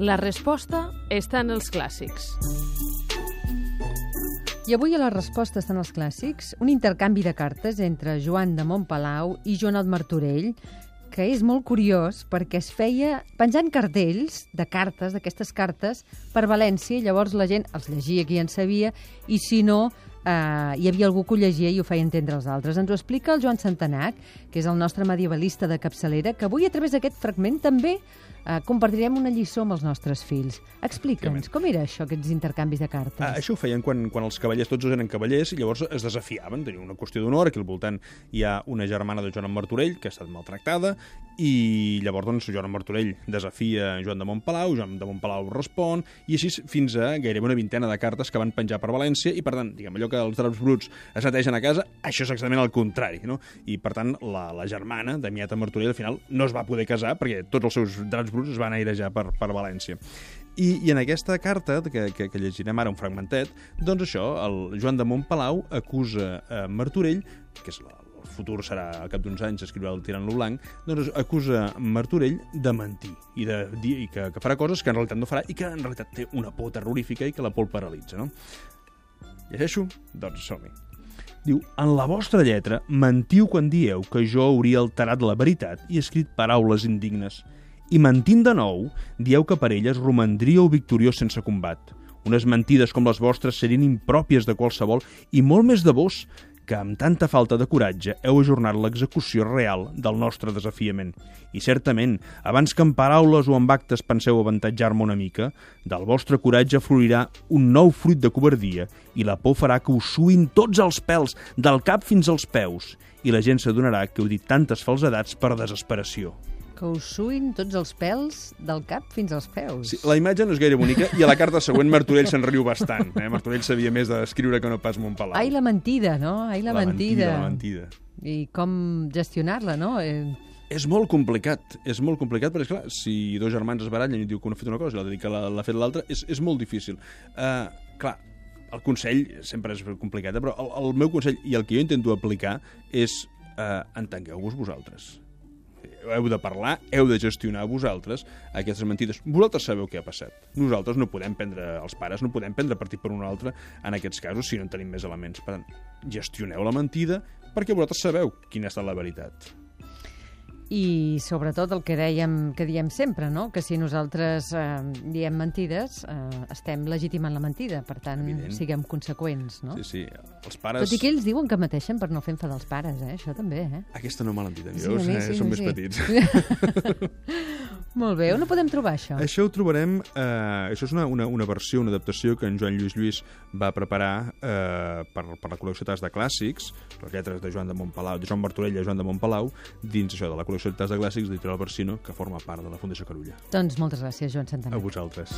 La resposta està en els clàssics. I avui a la resposta estan els clàssics, un intercanvi de cartes entre Joan de Montpalau i Joan el Martorell, que és molt curiós perquè es feia penjant cartells de cartes, d'aquestes cartes, per València, i llavors la gent els llegia qui en sabia, i si no, eh, hi havia algú que ho llegia i ho feia entendre als altres. Ens ho explica el Joan Santanac, que és el nostre medievalista de capçalera, que avui a través d'aquest fragment també eh, compartirem una lliçó amb els nostres fills. Explica'ns, com era això, aquests intercanvis de cartes? Ah, això ho feien quan, quan els cavallers tots eren cavallers i llavors es desafiaven, tenien una qüestió d'honor, aquí al voltant hi ha una germana de Joan Martorell que ha estat maltractada i llavors doncs, Joan Martorell desafia Joan de Montpalau, Joan de Montpalau respon i així fins a gairebé una vintena de cartes que van penjar per València i per tant, diguem, allò que els draps bruts es netegen a casa, això és exactament el contrari, no? I per tant, la, la germana d'Amiata Martorell al final no es va poder casar perquè tots els seus draps bruts es van airejar per, per València. I, I en aquesta carta, que, que, que llegirem ara un fragmentet, doncs això, el Joan de Montpalau acusa a Martorell, que és la, el futur serà al cap d'uns anys escriurà el Tirant-lo Blanc, doncs acusa Martorell de mentir i de dir i que, que farà coses que en realitat no farà i que en realitat té una por terrorífica i que la por paralitza, no? Llegeixo? Doncs som-hi. Diu, en la vostra lletra mentiu quan dieu que jo hauria alterat la veritat i escrit paraules indignes. I mentint de nou, dieu que per elles romandríeu victoriós sense combat. Unes mentides com les vostres serien impròpies de qualsevol i molt més de vos, que amb tanta falta de coratge heu ajornat l'execució real del nostre desafiament. I certament, abans que en paraules o amb actes penseu avantatjar-me una mica, del vostre coratge florirà un nou fruit de covardia i la por farà que us suïn tots els pèls, del cap fins als peus, i la gent s'adonarà que heu dit tantes falsedats per desesperació que us suïn tots els pèls del cap fins als peus. Sí, la imatge no és gaire bonica i a la carta següent Martorell se'n riu bastant. Eh? Martorell sabia més d'escriure que no pas Montpalau. Ai, la mentida, no? Ai, la, la mentida. mentida. La mentida. I com gestionar-la, no? Eh... És molt complicat, és molt complicat, perquè, clar, si dos germans es barallen i diu que un ha fet una cosa i l'altre diu que l'ha fet l'altra, és, és molt difícil. Uh, clar, el consell sempre és complicat, eh? però el, el meu consell, i el que jo intento aplicar, és uh, entengueu-vos vosaltres heu de parlar, heu de gestionar vosaltres aquestes mentides. Vosaltres sabeu què ha passat. Nosaltres no podem prendre, els pares no podem prendre partit per un altre en aquests casos si no en tenim més elements. Per tant, gestioneu la mentida perquè vosaltres sabeu quina ha estat la veritat i sobretot el que dèiem que diem sempre, no? que si nosaltres eh, diem mentides, eh, estem legitimant la mentida, per tant, Evident. siguem conseqüents. No? Sí, sí, els pares... Tot i que ells diuen que mateixen per no fer enfadar els pares, eh? això també. Eh? Aquesta no me l'han dit, sí, veus? Sí, eh? Som sí. més petits. Molt bé, on ho podem trobar, això? Això ho trobarem... Eh, això és una, una, una versió, una adaptació que en Joan Lluís Lluís va preparar eh, per, per la col·lecció Tas de Clàssics, les lletres de Joan de Montpalau, de Joan Martorell i Joan de Montpalau, dins això de la col·lecció Tas de Clàssics d'Editorial Barsino, que forma part de la Fundació Carulla. Doncs moltes gràcies, Joan Santana. A vosaltres.